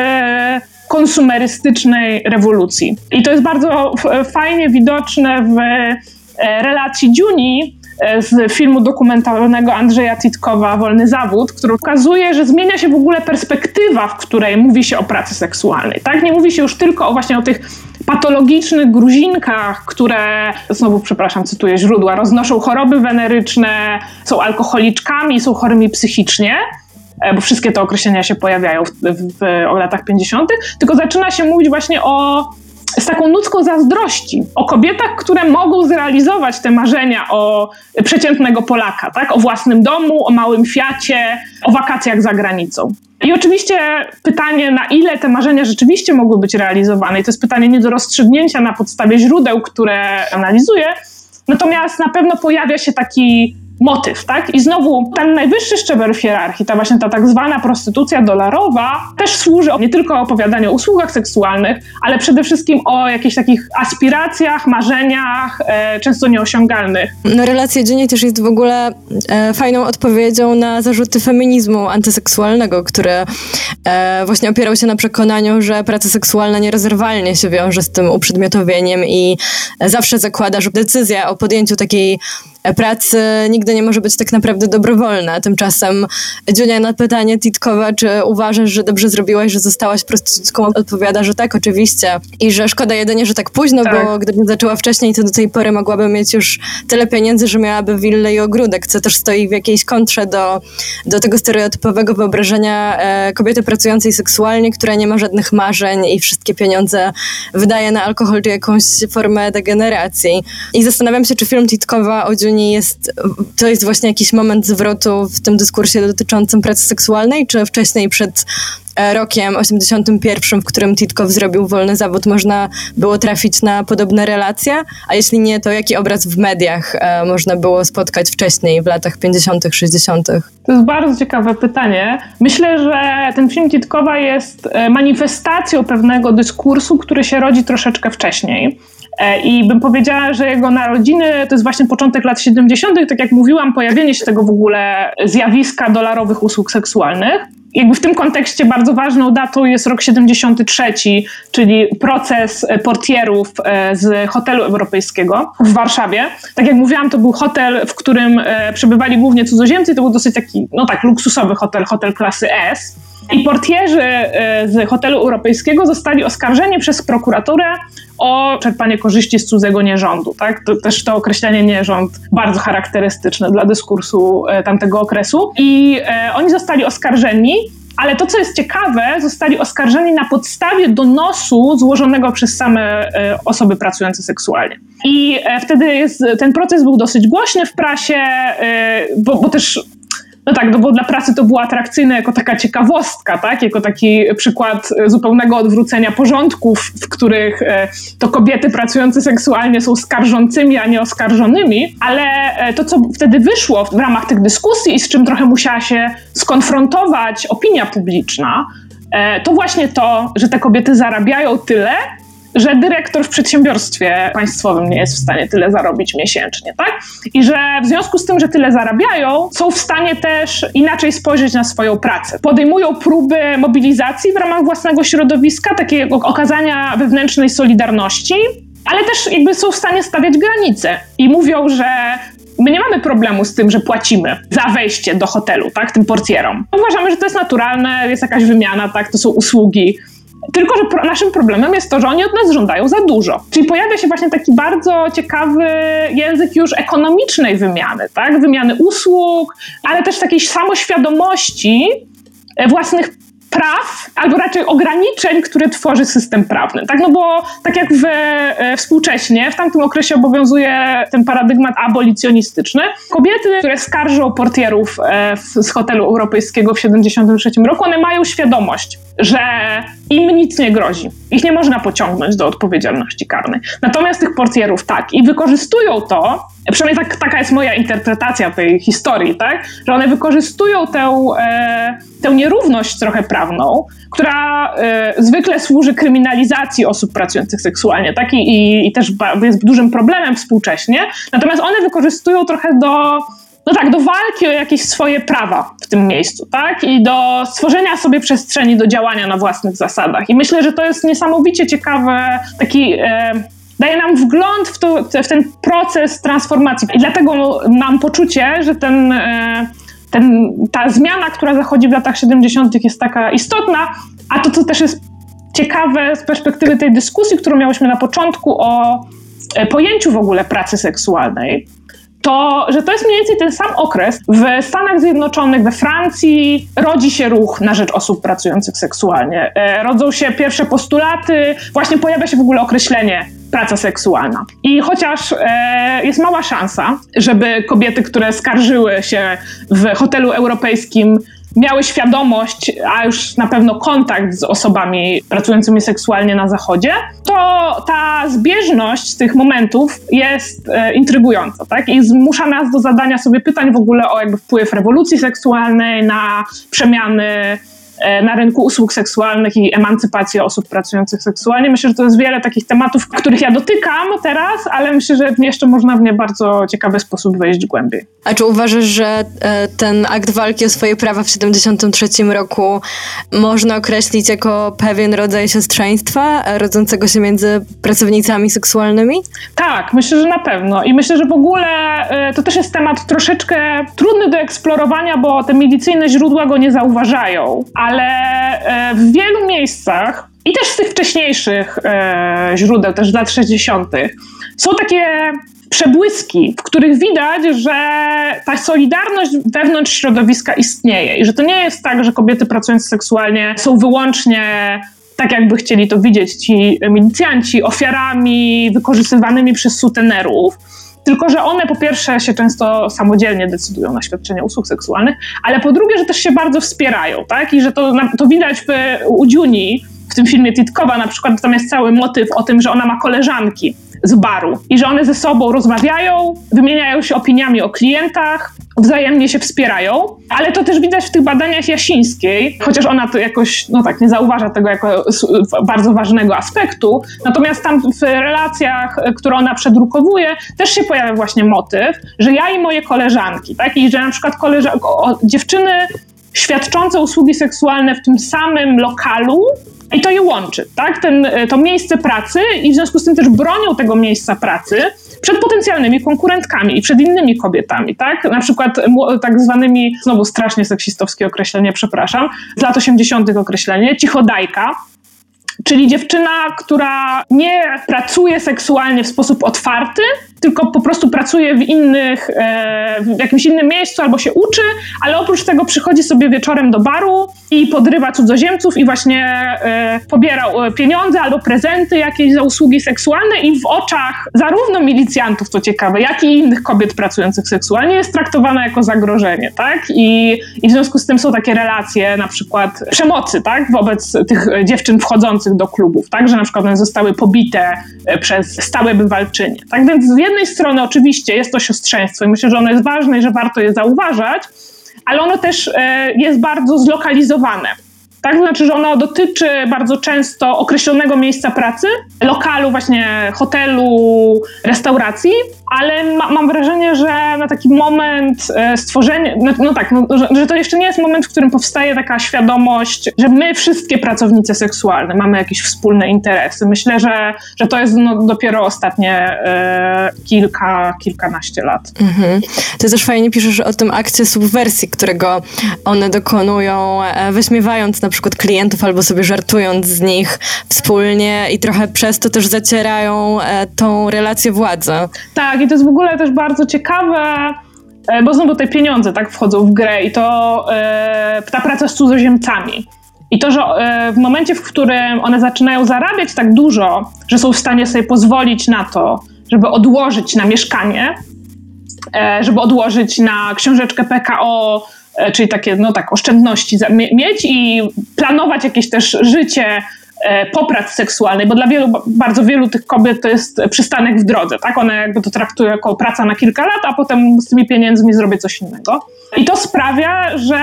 konsumerystycznej rewolucji. I to jest bardzo fajnie widoczne w e, relacji Juni z filmu dokumentalnego Andrzeja Titkowa Wolny Zawód, który pokazuje, że zmienia się w ogóle perspektywa, w której mówi się o pracy seksualnej. Tak? Nie mówi się już tylko o właśnie o tych patologicznych gruzinkach, które, znowu przepraszam, cytuję źródła, roznoszą choroby weneryczne, są alkoholiczkami, są chorymi psychicznie, e, bo wszystkie te określenia się pojawiają w, w, w latach 50., tylko zaczyna się mówić właśnie o z taką nutką zazdrości o kobietach, które mogą zrealizować te marzenia o przeciętnego Polaka, tak? o własnym domu, o małym Fiacie, o wakacjach za granicą. I oczywiście pytanie, na ile te marzenia rzeczywiście mogły być realizowane, i to jest pytanie nie do rozstrzygnięcia na podstawie źródeł, które analizuję, natomiast na pewno pojawia się taki motyw, tak? I znowu ten najwyższy szczebel w hierarchii, ta właśnie ta tak zwana prostytucja dolarowa, też służy nie tylko opowiadaniu o usługach seksualnych, ale przede wszystkim o jakichś takich aspiracjach, marzeniach, e, często nieosiągalnych. No relacja Jenny też jest w ogóle e, fajną odpowiedzią na zarzuty feminizmu antyseksualnego, który e, właśnie opierał się na przekonaniu, że praca seksualna nierozerwalnie się wiąże z tym uprzedmiotowieniem i zawsze zakłada, że decyzja o podjęciu takiej pracy nigdy nie może być tak naprawdę dobrowolna. Tymczasem Dziunia na pytanie Titkowa, czy uważasz, że dobrze zrobiłaś, że zostałaś prostytutką, odpowiada, że tak, oczywiście. I że szkoda jedynie, że tak późno, tak. bo gdybym zaczęła wcześniej, to do tej pory mogłaby mieć już tyle pieniędzy, że miałaby willę i ogródek, co też stoi w jakiejś kontrze do, do tego stereotypowego wyobrażenia e, kobiety pracującej seksualnie, która nie ma żadnych marzeń i wszystkie pieniądze wydaje na alkohol czy jakąś formę degeneracji. I zastanawiam się, czy film Titkowa o Nie jest, to jest właśnie jakiś moment zwrotu w tym dyskursie dotyczącym pracy seksualnej, czy wcześniej przed e, rokiem 81, w którym Titkow zrobibył wolny zawód, można było trafić na podobne relacje? A jeśli nie, to jaki obraz w mediach e, można było spotkać wcześniej, w latach 50., 60.? To jest bardzo ciekawe pytanie. Myślę, że ten film Titkowa jest e, manifestacją pewnego dyskursu, który się rodzi troszeczkę wcześniej. E, I bym powiedziała, że jego narodziny to jest właśnie początek lat 70., tak jak mówiłam, pojawienie się tego w ogóle zjawiska dolarowych usług seksualnych. Jakby w tym kontekście bardzo ważną datą jest rok 73, czyli proces portierów e, z hotelu europejskiego w Warszawie. Tak jak mówiłam, to był hotel, w którym e, przebywali głównie cudzoziemcy. To był dosyć taki, no tak, luksusowy hotel, hotel klasy S. I portierzy z hotelu europejskiego zostali oskarżeni przez prokuraturę o czerpanie korzyści z cudzego nierządu. Tak? To też to określenie nierząd bardzo charakterystyczne dla dyskursu e, tamtego okresu. I e, oni zostali oskarżeni ale to, co jest ciekawe, zostali oskarżeni na podstawie donosu złożonego przez same e, osoby pracujące seksualnie. I wtedy jest, ten proces był dosyć głośny w prasie, bo, bo też no tak, no bo dla pracy to było atrakcyjne jako taka ciekawostka, tak? Jako taki przykład zupełnego odwrócenia porządków, w których e, to kobiety pracujące seksualnie są skarżącymi, a nie oskarżonymi. Ale e, to, co wtedy wyszło w ramach tych dyskusji i z czym trochę musiała się skonfrontować opinia publiczna, e, to właśnie to, że te kobiety zarabiają tyle, że dyrektor w przedsiębiorstwie państwowym nie jest w stanie tyle zarobić miesięcznie, tak? I że w związku z tym, że tyle zarabiają, są w stanie też inaczej spojrzeć na swoją pracę. Podejmują próby mobilizacji w ramach własnego środowiska, takiego okazania wewnętrznej solidarności, ale też jakby są w stanie stawiać granice i mówią, że My nie mamy problemu z tym, że płacimy za wejście do hotelu, tak, tym portierom. Uważamy, że to jest naturalne, jest jakaś wymiana, tak, to są usługi. Tylko, że pro, naszym problemem jest to, że oni od nas żądają za dużo. Czyli pojawia się właśnie taki bardzo ciekawy język już ekonomicznej wymiany, tak? Wymiany usług, ale też takiej samoświadomości e, własnych praw, albo raczej ograniczeń, które tworzy system prawny. Tak, no bo tak jak w, e, współcześnie, w tamtym okresie obowiązuje ten paradygmat abolicjonistyczny. Kobiety, które skarżą portierów e, w, z hotelu europejskiego w 1973 roku, one mają świadomość, że im nic nie grozi. Ich nie można pociągnąć do odpowiedzialności karnej. Natomiast tych portierów tak. I wykorzystują to, przynajmniej tak, taka jest moja interpretacja tej historii, tak? że one wykorzystują tę, e, tę nierówność trochę prawną, która e, zwykle służy kryminalizacji osób pracujących seksualnie tak? I, i, i też jest dużym problemem współcześnie. Natomiast one wykorzystują trochę do no tak, do walki o jakieś swoje prawa w tym miejscu, tak? I do stworzenia sobie przestrzeni do działania na własnych zasadach. I myślę, że to jest niesamowicie ciekawe, taki. E, daje nam wgląd w, to, w, ten proces transformacji. I dlatego mam poczucie, że ten, e, ten, ta zmiana, która zachodzi w latach 70., jest taka istotna, a to, co też jest ciekawe z perspektywy tej dyskusji, którą miałyśmy na początku o e, pojęciu w ogóle pracy seksualnej, to, że to jest mniej więcej ten sam okres. W Stanach Zjednoczonych, we Francji rodzi się ruch na rzecz osób pracujących seksualnie. E, rodzą się pierwsze postulaty, właśnie pojawia się w ogóle określenie praca seksualna. I chociaż e, jest mała szansa, żeby kobiety, które skarżyły się w hotelu europejskim, miały świadomość, a już na pewno kontakt z osobami pracującymi seksualnie na Zachodzie, to ta zbieżność tych momentów jest e, intrygująca, tak? I zmusza nas do zadania sobie pytań w ogóle o jakby wpływ rewolucji seksualnej na przemiany na rynku usług seksualnych i emancypacji osób pracujących seksualnie. Myślę, że to jest wiele takich tematów, których ja dotykam teraz, ale myślę, że jeszcze można w nie bardzo ciekawy sposób wejść głębiej. A czy uważasz, że e, ten akt walki o swoje prawa w 1973 roku można określić jako pewien rodzaj siostrzeństwa e, rodzącego się między pracownicami seksualnymi? Tak, myślę, że na pewno. I myślę, że w ogóle to też jest temat troszeczkę trudny do eksplorowania, bo te medycyjne źródła go nie zauważają. Ale ale e, w wielu miejscach i też z tych wcześniejszych e, źródeł, też z lat 60., są takie przebłyski, w których widać, że ta solidarność wewnątrz środowiska istnieje i że to nie jest tak, że kobiety pracujące seksualnie są wyłącznie tak jakby chcieli to widzieć ci milicjanci, ofiarami wykorzystywanymi przez sutenerów, tylko, że one po pierwsze się często samodzielnie decydują na świadczenie usług seksualnych, ale po drugie, że też się bardzo wspierają, tak? I że to, to widać w, u Juni, w tym filmie Titkowa na przykład, tam jest cały motyw o tym, że ona ma koleżanki z baru i że one ze sobą rozmawiają, wymieniają się opiniami o klientach, wzajemnie się wspierają, ale to też widać w tych badaniach Jasińskiej, chociaż ona to jakoś, no tak, nie zauważa tego jako bardzo ważnego aspektu, natomiast tam w relacjach, które ona przedrukowuje, też się pojawia właśnie motyw, że ja i moje koleżanki, tak, i że na przykład koleżanki, dziewczyny świadczące usługi seksualne w tym samym lokalu i to je łączy, tak? Ten, to miejsce pracy i w związku z tym też bronią tego miejsca pracy przed potencjalnymi konkurentkami i przed innymi kobietami, tak? Na przykład tak zwanymi, znowu strasznie seksistowskie określenie, przepraszam, z lat 80. określenie, cichodajka, czyli dziewczyna, która nie pracuje seksualnie w sposób otwarty, tylko po prostu pracuje w innych, e, w jakimś innym miejscu albo się uczy, ale oprócz tego przychodzi sobie wieczorem do baru i podrywa cudzoziemców i właśnie e, pobiera e, pieniądze albo prezenty jakieś za usługi seksualne i w oczach zarówno milicjantów, to ciekawe, jak i innych kobiet pracujących seksualnie jest traktowana jako zagrożenie, tak? I, i w związku z tym są takie relacje na przykład przemocy, tak? Wobec tych dziewczyn wchodzących do klubów, tak? Że na przykład one zostały pobite przez stałe bywalczynie, tak? Więc z strony oczywiście jest to siostrzeństwo i myślę, że ono jest ważne i że warto je zauważać, ale ono też e, jest bardzo zlokalizowane. Tak, znaczy, że ono dotyczy bardzo często określonego miejsca pracy, lokalu, właśnie hotelu, restauracji, ale ma, mam wrażenie, że na taki moment e, stworzenia, no, no tak, no, że, że, to jeszcze nie jest moment, w którym powstaje taka świadomość, że my wszystkie pracownice seksualne mamy jakieś wspólne interesy. Myślę, że, że to jest no, dopiero ostatnie e, kilka, kilkanaście lat. Mhm. Ty też fajnie piszesz o tym akcie subwersji, którego one dokonują, e, wyśmiewając na przykład klientów albo sobie żartując z nich wspólnie i trochę przez to też zacierają e, tą relację władzy. Tak, i to jest w ogóle też bardzo ciekawe, e, bo znowu te pieniądze tak wchodzą w grę i to e, ta praca z cudzoziemcami. I to, że w momencie, w którym one zaczynają zarabiać tak dużo, że są w stanie sobie pozwolić na to, żeby odłożyć na mieszkanie, żeby odłożyć na książeczkę PKO, czyli takie, no tak, oszczędności mieć i planować jakieś też życie E, po pracy seksualnej, bo dla wielu, bardzo wielu tych kobiet to jest przystanek w drodze, tak? One jakby to traktują jako praca na kilka lat, a potem z tymi pieniędzmi zrobię coś innego. I to sprawia, że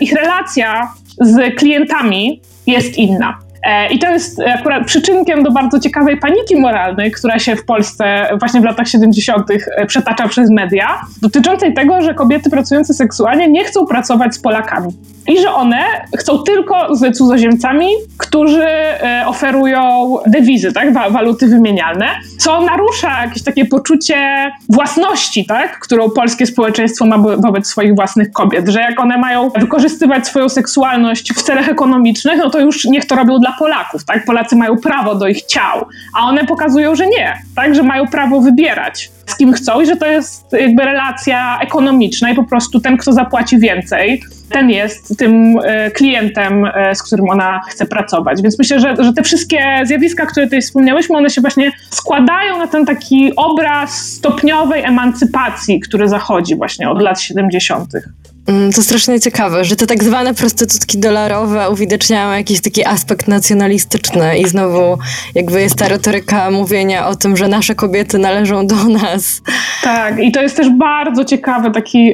ich relacja z klientami jest inna. E, I to jest akurat przyczynkiem do bardzo ciekawej paniki moralnej, która się w Polsce właśnie w latach 70. E, przetacza przez media, dotyczącej tego, że kobiety pracujące seksualnie nie chcą pracować z Polakami i że one chcą tylko z cudzoziemcami, którzy e, oferują dewizy, tak, waluty wymienialne, co narusza jakieś takie poczucie własności, tak, którą polskie społeczeństwo ma wobec swoich własnych kobiet, że jak one mają wykorzystywać swoją seksualność w celach ekonomicznych, no to już niech to robią dla Polaków, tak? Polacy mają prawo do ich ciał, a one pokazują, że nie, tak? Że mają prawo wybierać z kim chcą i że to jest jakby relacja ekonomiczna i po prostu ten, kto zapłaci więcej, ten jest tym e, klientem, e, z którym ona chce pracować. Więc myślę, że, że te wszystkie zjawiska, które tutaj wspomniałyśmy, one się właśnie składają na ten taki obraz stopniowej emancypacji, który zachodzi właśnie od lat 70. Mm, to strasznie ciekawe, że te tak zwane prostytutki dolarowe uwidaczniają jakiś taki aspekt nacjonalistyczny i znowu jakby jest ta retoryka mówienia o tym, że nasze kobiety należą do nas. Tak, i to jest też bardzo ciekawy taki...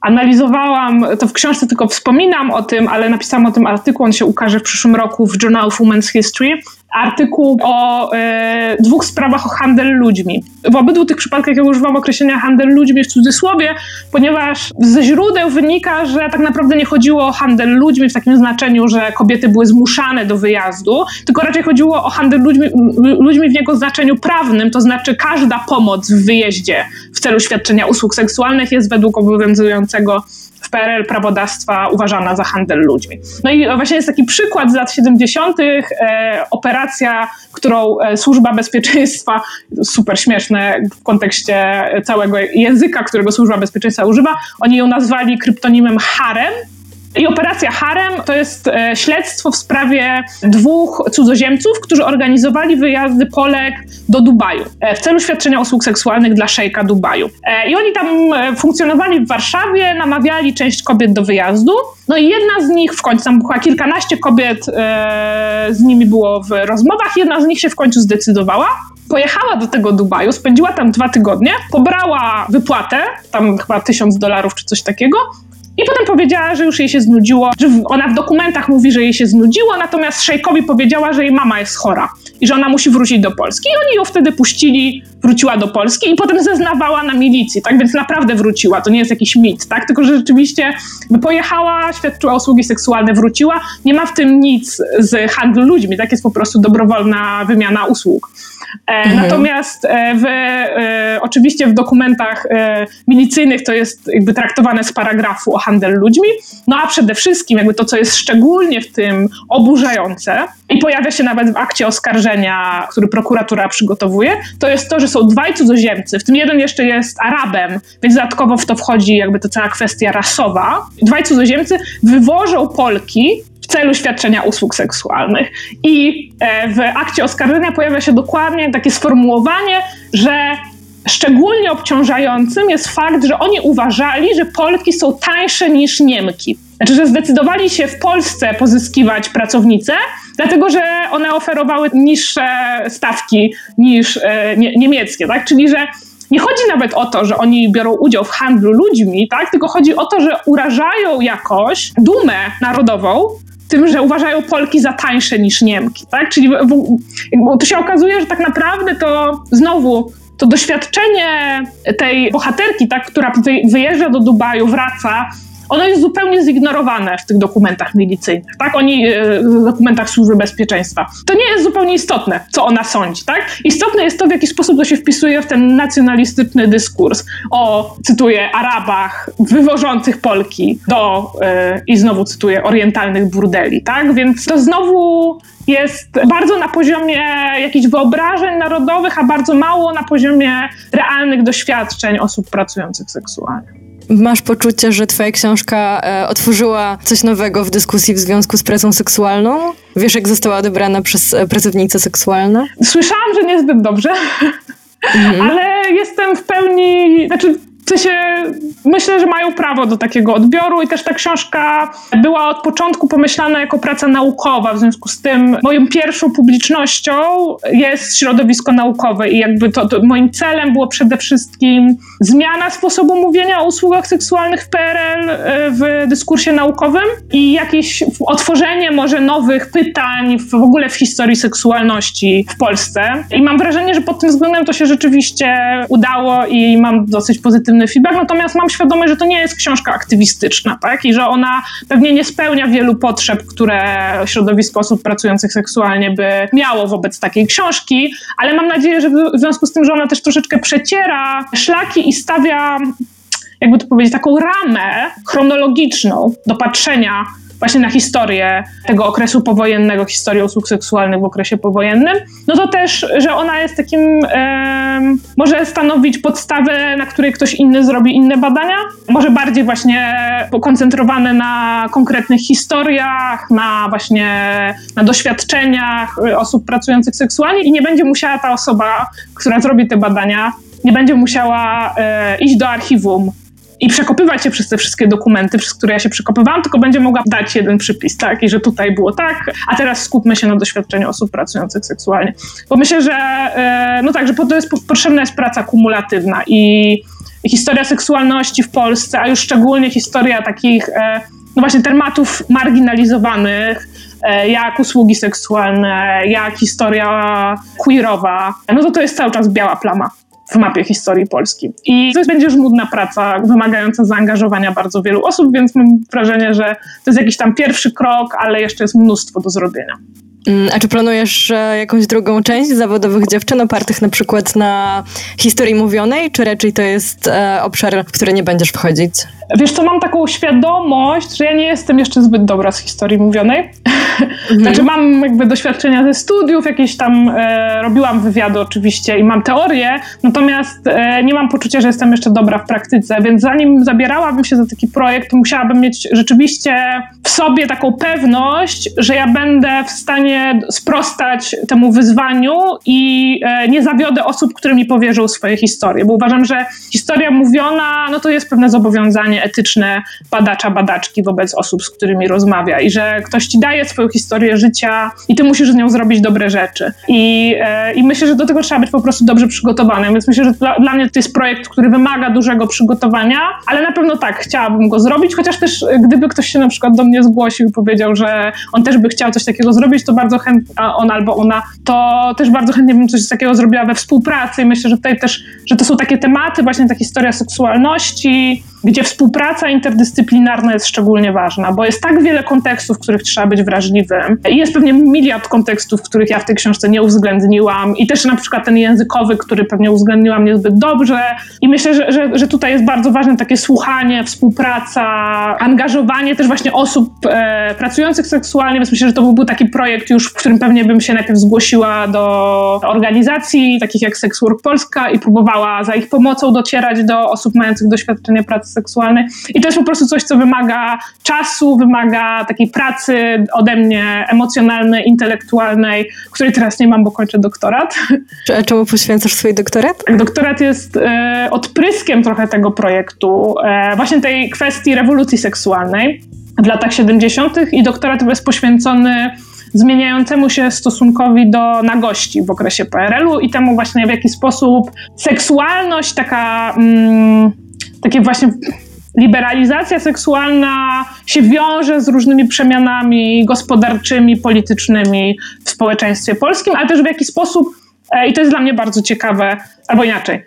Analizowałam, to w książce tylko wspominam o tym, ale napisałam o tym artykuł, on się ukaże w przyszłym roku w Journal of Women's History, artykuł o e, dwóch sprawach o handel ludźmi. W obydwu tych przypadkach ja używam określenia handel ludźmi w cudzysłowie, ponieważ ze źródeł wynika, że tak naprawdę nie chodziło o handel ludźmi w takim znaczeniu, że kobiety były zmuszane do wyjazdu, tylko raczej chodziło o handel ludźmi, ludźmi w jego znaczeniu prawnym, to znaczy każda pomoc w wyjeździe w celu świadczenia usług seksualnych jest według obowiązującego w PRL prawodawstwa uważana za handel ludźmi. No i właśnie jest taki przykład z lat 70. E, operacja, którą e, Służba Bezpieczeństwa, super śmieszne w kontekście całego języka, którego Służba Bezpieczeństwa używa, oni ją nazwali kryptonimem harem, i operacja Harem to jest e, śledztwo w sprawie dwóch cudzoziemców, którzy organizowali wyjazdy Polek do Dubaju e, w celu świadczenia usług seksualnych dla szejka Dubaju. E, I oni tam funkcjonowali w Warszawie, namawiali część kobiet do wyjazdu. No i jedna z nich w końcu, tam była kilkanaście kobiet z nimi było w rozmowach, jedna z nich się w końcu zdecydowała pojechała do tego Dubaju, spędziła tam dwa tygodnie, pobrała wypłatę, tam chyba tysiąc dolarów czy coś takiego, i potem powiedziała, że już jej się znudziło, że ona w dokumentach mówi, że jej się znudziło, natomiast szejkowi powiedziała, że jej mama jest chora i że ona musi wrócić do Polski. I oni ją wtedy puścili, wróciła do Polski i potem zeznawała na milicji, tak? Więc naprawdę wróciła, to nie jest jakiś mit, tak? Tylko, że rzeczywiście pojechała, świadczyła usługi seksualne, wróciła. Nie ma w tym nic z handlu ludźmi, tak? Jest po prostu dobrowolna wymiana usług. E, mhm. Natomiast e, w, e, oczywiście w dokumentach milicyjnych to jest jakby traktowane z paragrafu o handel ludźmi, no a przede wszystkim jakby to, co jest szczególnie w tym oburzające i pojawia się nawet w akcie oskarżenia, który prokuratura przygotowuje, to jest to, że są dwaj cudzoziemcy, w tym jeden jeszcze jest Arabem, więc dodatkowo w to wchodzi jakby to cała kwestia rasowa. Dwaj cudzoziemcy wywożą Polki celu świadczenia usług seksualnych. I e, w akcie oskarżenia pojawia się dokładnie takie sformułowanie, że szczególnie obciążającym jest fakt, że oni uważali, że Polki są tańsze niż Niemki. Znaczy, że zdecydowali się w Polsce pozyskiwać pracownice, dlatego że one oferowały niższe stawki niż e, nie, niemieckie, tak? Czyli, że nie chodzi nawet o to, że oni biorą udział w handlu ludźmi, tak? tylko chodzi o to, że urażają jakoś dumę narodową tym, że uważają Polki za tańsze niż Niemki, tak? Czyli w, w, to się okazuje, że tak naprawdę to znowu to doświadczenie tej bohaterki, tak, która wyjeżdża do Dubaju, wraca, ono jest zupełnie zignorowane w tych dokumentach milicyjnych, tak? Oni, e, w dokumentach Służby Bezpieczeństwa. To nie jest zupełnie istotne, co ona sądzi, tak? Istotne jest to, w jaki sposób to się wpisuje w ten nacjonalistyczny dyskurs o, cytuję, Arabach wywożących Polki do, yy, i znowu cytuję, orientalnych burdeli, tak? Więc to znowu jest bardzo na poziomie jakichś wyobrażeń narodowych, a bardzo mało na poziomie realnych doświadczeń osób pracujących seksualnie. Masz poczucie, że twoja książka e, otworzyła coś nowego w dyskusji w związku z pracą seksualną? Wiesz, jak została odebrana przez e, pracownice seksualne? Słyszałam, że niezbyt dobrze, mhm. *laughs* ale jestem w pełni, znaczy w sensie myślę, że mają prawo do takiego odbioru i też ta książka była od początku pomyślana jako praca naukowa, w związku z tym moją pierwszą publicznością jest środowisko naukowe i jakby to, to moim celem było przede wszystkim zmiana sposobu mówienia o usługach seksualnych w PRL e, w dyskursie naukowym i jakieś otworzenie może nowych pytań w ogóle w historii seksualności w Polsce. I mam wrażenie, że pod tym względem to się rzeczywiście udało i mam dosyć pozytywny feedback, natomiast mam świadomość, że to nie jest książka aktywistyczna, tak? I że ona pewnie nie spełnia wielu potrzeb, które środowisko osób pracujących seksualnie by miało wobec takiej książki, ale mam nadzieję, że w związku z tym, że ona też troszeczkę przeciera szlaki i stawia jakby to powiedzieć, taką ramę chronologiczną do patrzenia właśnie na historię tego okresu powojennego, historię usług seksualnych w okresie powojennym, no to też, że ona jest takim, e, może stanowić podstawę, na której ktoś inny zrobi inne badania, może bardziej właśnie koncentrowane na konkretnych historiach, na właśnie na doświadczeniach osób pracujących seksualnie i nie będzie musiała ta osoba, która zrobi te badania, nie będzie musiała e, iść do archiwum i przekopywać się przez te wszystkie dokumenty, przez które ja się przekopywałam, tylko będzie mogła dać jeden przypis, tak? I że tutaj było tak, a teraz skupmy się na doświadczeniu osób pracujących seksualnie. Bo myślę, że e, no tak, że to jest potrzebna jest praca kumulatywna i, i historia seksualności w Polsce, a już szczególnie historia takich e, no właśnie tematów marginalizowanych, e, jak usługi seksualne, jak historia queerowa, no to to jest cały czas biała plama w mapie historii Polski. I to będzie żmudna praca, wymagająca zaangażowania bardzo wielu osób, więc mam wrażenie, że to jest jakiś tam pierwszy krok, ale jeszcze jest mnóstwo do zrobienia. Mm, a czy planujesz jakąś drugą część zawodowych dziewczyn opartych na przykład na historii mówionej, czy raczej to jest e, obszar, w który nie będziesz wchodzić? Wiesz co, mam taką świadomość, że ja nie jestem jeszcze zbyt dobra z historii mówionej. *laughs* Mhm. Znaczy mam jakby doświadczenia ze studiów, jakieś tam e, robiłam wywiady oczywiście i mam teorię, natomiast e, nie mam poczucia, że jestem jeszcze dobra w praktyce, więc zanim zabierałabym się za taki projekt, musiałabym mieć rzeczywiście w sobie taką pewność, że ja będę w stanie sprostać temu wyzwaniu i e, nie zawiodę osób, które mi powierzą swoje historie, bo uważam, że historia mówiona, no to jest pewne zobowiązanie etyczne badacza, badaczki wobec osób, z którymi rozmawia i że ktoś ci daje swoją historię życia i ty musisz z nią zrobić dobre rzeczy. I, e, i myślę, że do tego trzeba być po prostu dobrze przygotowanym, więc myślę, że dla, dla mnie to jest projekt, który wymaga dużego przygotowania, ale na pewno tak, chciałabym go zrobić, chociaż też e, gdyby ktoś się na przykład do mnie zgłosił i powiedział, że on też by chciał coś takiego zrobić, to bardzo chętnie, on albo ona, to też bardzo chętnie bym coś takiego zrobiła we współpracy. Myślę, że tutaj też, że to są takie tematy, właśnie ta historia seksualności, gdzie współpraca interdyscyplinarna jest szczególnie ważna, bo jest tak wiele kontekstów, w których trzeba być wrażliwym i jest pewnie miliard kontekstów, których ja w tej książce nie uwzględniłam i też na przykład ten językowy, który pewnie uwzględniłam niezbyt dobrze i myślę, że, że, że tutaj jest bardzo ważne takie słuchanie, współpraca, angażowanie też właśnie osób e, pracujących seksualnie, więc myślę, że to byłby taki projekt już, w którym pewnie bym się najpierw zgłosiła do organizacji takich jak Sex Work Polska i próbowała za ich pomocą docierać do osób mających doświadczenie pracy seksualnej. I to jest po prostu coś, co wymaga czasu, wymaga takiej pracy ode mnie emocjonalnej, intelektualnej, której teraz nie mam, bo kończę doktorat. Czemu poświęcasz swój doktorat? Doktorat jest e, odpryskiem trochę tego projektu, e, właśnie tej kwestii rewolucji seksualnej w latach 70. i doktorat jest poświęcony zmieniającemu się stosunkowi do nagości w okresie PRL-u i temu właśnie w jaki sposób seksualność taka mm, takie właśnie liberalizacja seksualna się wiąże z różnymi przemianami gospodarczymi, politycznymi w społeczeństwie polskim, ale też w jaki sposób, e, i to jest dla mnie bardzo ciekawe, albo inaczej,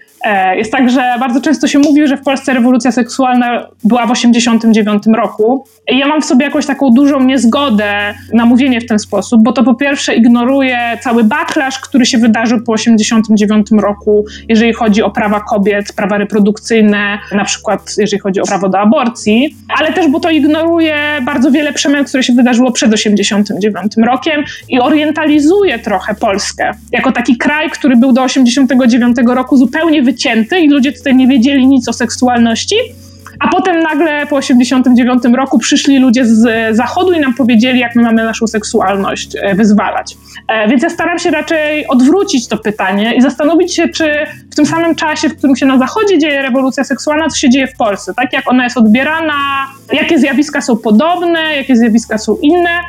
jest tak, że bardzo często się mówi, że w Polsce rewolucja seksualna była w 1989 roku. I ja mam w sobie jakąś taką dużą niezgodę na mówienie w ten sposób, bo to po pierwsze ignoruje cały backlash, który się wydarzył po 1989 roku, jeżeli chodzi o prawa kobiet, prawa reprodukcyjne, na przykład jeżeli chodzi o prawo do aborcji, ale też bo to ignoruje bardzo wiele przemian, które się wydarzyło przed 1989 rokiem i orientalizuje trochę Polskę jako taki kraj, który był do 1989 roku zupełnie wycięty i ludzie tutaj nie wiedzieli nic o seksualności. A potem nagle po 89 roku przyszli ludzie z zachodu i nam powiedzieli, jak my mamy naszą seksualność e, wyzwalać. E, więc ja staram się raczej odwrócić to pytanie i zastanowić się, czy w tym samym czasie, w którym się na zachodzie dzieje rewolucja seksualna, co się dzieje w Polsce, tak? Jak ona jest odbierana, jakie zjawiska są podobne, jakie zjawiska są inne.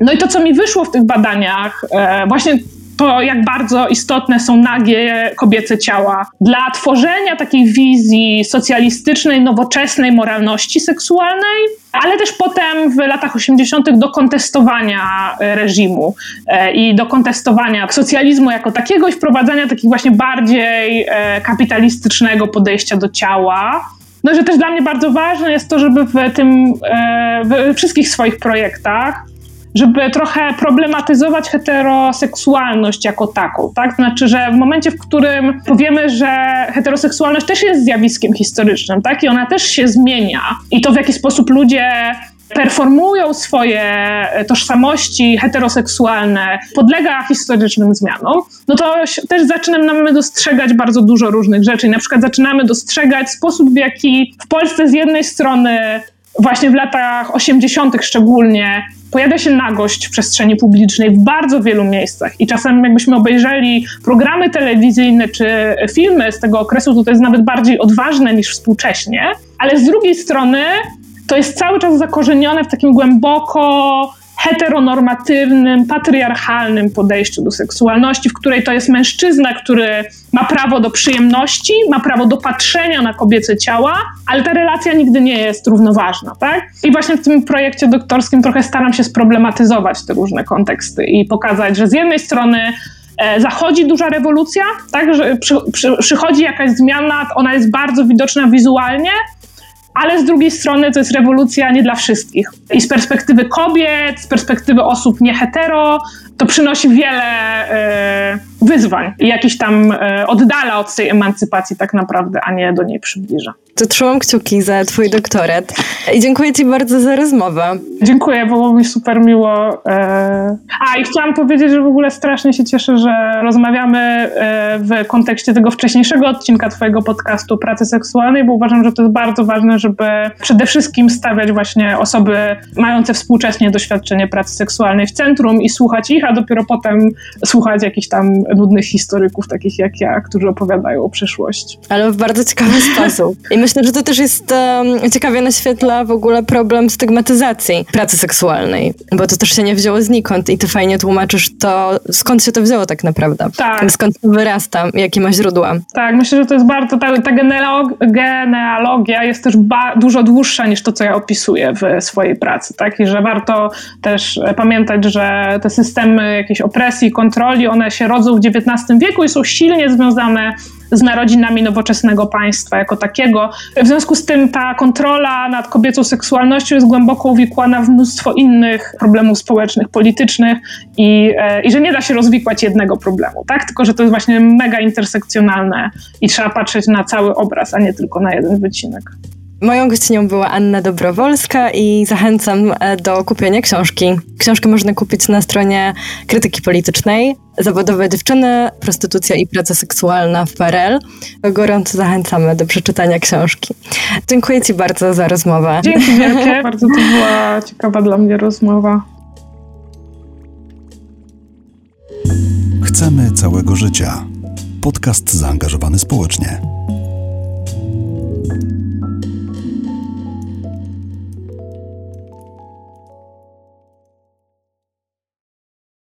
No i to, co mi wyszło w tych badaniach, e, właśnie to, jak bardzo istotne są nagie kobiece ciała dla tworzenia takiej wizji socjalistycznej, nowoczesnej moralności seksualnej, ale też potem w latach 80. do kontestowania e, reżimu e, i do kontestowania socjalizmu jako takiego i wprowadzania takiego właśnie bardziej e, kapitalistycznego podejścia do ciała. No, że też dla mnie bardzo ważne jest to, żeby w tym, we wszystkich swoich projektach żeby trochę problematyzować heteroseksualność jako taką, tak? Znaczy, że w momencie, w którym powiemy, że heteroseksualność też jest zjawiskiem historycznym, tak? I ona też się zmienia i to w jaki sposób ludzie performują swoje tożsamości heteroseksualne, podlega historycznym zmianom, no to też zaczynamy dostrzegać bardzo dużo różnych rzeczy. Na przykład zaczynamy dostrzegać sposób, w jaki w Polsce z jednej strony właśnie w latach 80. szczególnie pojawia się nagość w przestrzeni publicznej w bardzo wielu miejscach. I czasem, jakbyśmy obejrzeli programy telewizyjne czy filmy z tego okresu, to to jest nawet bardziej odważne niż współcześnie. Ale z drugiej strony to jest cały czas zakorzenione w takim głęboko heteronormatywnym, patriarchalnym podejściu do seksualności, w której to jest mężczyzna, który ma prawo do przyjemności, ma prawo do patrzenia na kobiece ciała, ale ta relacja nigdy nie jest równoważna, tak? I właśnie w tym projekcie doktorskim trochę staram się sproblematyzować te różne konteksty i pokazać, że z jednej strony e, zachodzi duża rewolucja, tak, że przy, przy, przychodzi jakaś zmiana, ona jest bardzo widoczna wizualnie, ale z drugiej strony to jest rewolucja nie dla wszystkich. I z perspektywy kobiet, z perspektywy osób niehetero, to przynosi wiele e, wyzwań i jakiś tam e, oddala od tej emancypacji tak naprawdę, a nie do niej przybliża. To trzymam kciuki za twój doktorat i dziękuję ci bardzo za rozmowę. Dziękuję, było mi super miło. E... A i chciałam powiedzieć, że w ogóle strasznie się cieszę, że rozmawiamy e, w kontekście tego wcześniejszego odcinka twojego podcastu pracy seksualnej, bo uważam, że to jest bardzo ważne, żeby przede wszystkim stawiać właśnie osoby mające współcześnie doświadczenie pracy seksualnej w centrum i słuchać ich, a dopiero potem słuchać jakichś tam nudnych historyków, takich jak ja, którzy opowiadają o przeszłości. Ale w bardzo ciekawy *laughs* sposób. I myślę, że to też jest um, ciekawie naświetla w ogóle problem stygmatyzacji pracy seksualnej, bo to też się nie wzięło znikąd i ty fajnie tłumaczysz to, skąd się to wzięło tak naprawdę. Tak. Skąd to wyrasta, jakie ma źródła. Tak, myślę, że to jest bardzo, ta, ta genealogia jest też dużo dłuższa niż to, co ja opisuję w swojej pracy, tak? I że warto też pamiętać, że te systemy jakiejś opresji, kontroli, one się rodzą w XIX wieku i są silnie związane z narodzinami nowoczesnego państwa jako takiego. W związku z tym ta kontrola nad kobiecą seksualnością jest głęboko uwikłana w mnóstwo innych problemów społecznych, politycznych i, e, i że nie da się rozwikłać jednego problemu, tak? Tylko, że to jest właśnie mega intersekcjonalne i trzeba patrzeć na cały obraz, a nie tylko na jeden wycinek. Moją gościnią była Anna Dobrowolska i zachęcam e, do kupienia książki. Książkę można kupić na stronie Krytyki Politycznej. Zawodowe dziewczyny, prostytucja i praca seksualna w PRL. Gorąco zachęcamy do przeczytania książki. Dziękuję Ci bardzo za rozmowę. Dzięki wielkie. *laughs* bardzo to była ciekawa dla mnie rozmowa. Chcemy całego życia. Podcast zaangażowany społecznie.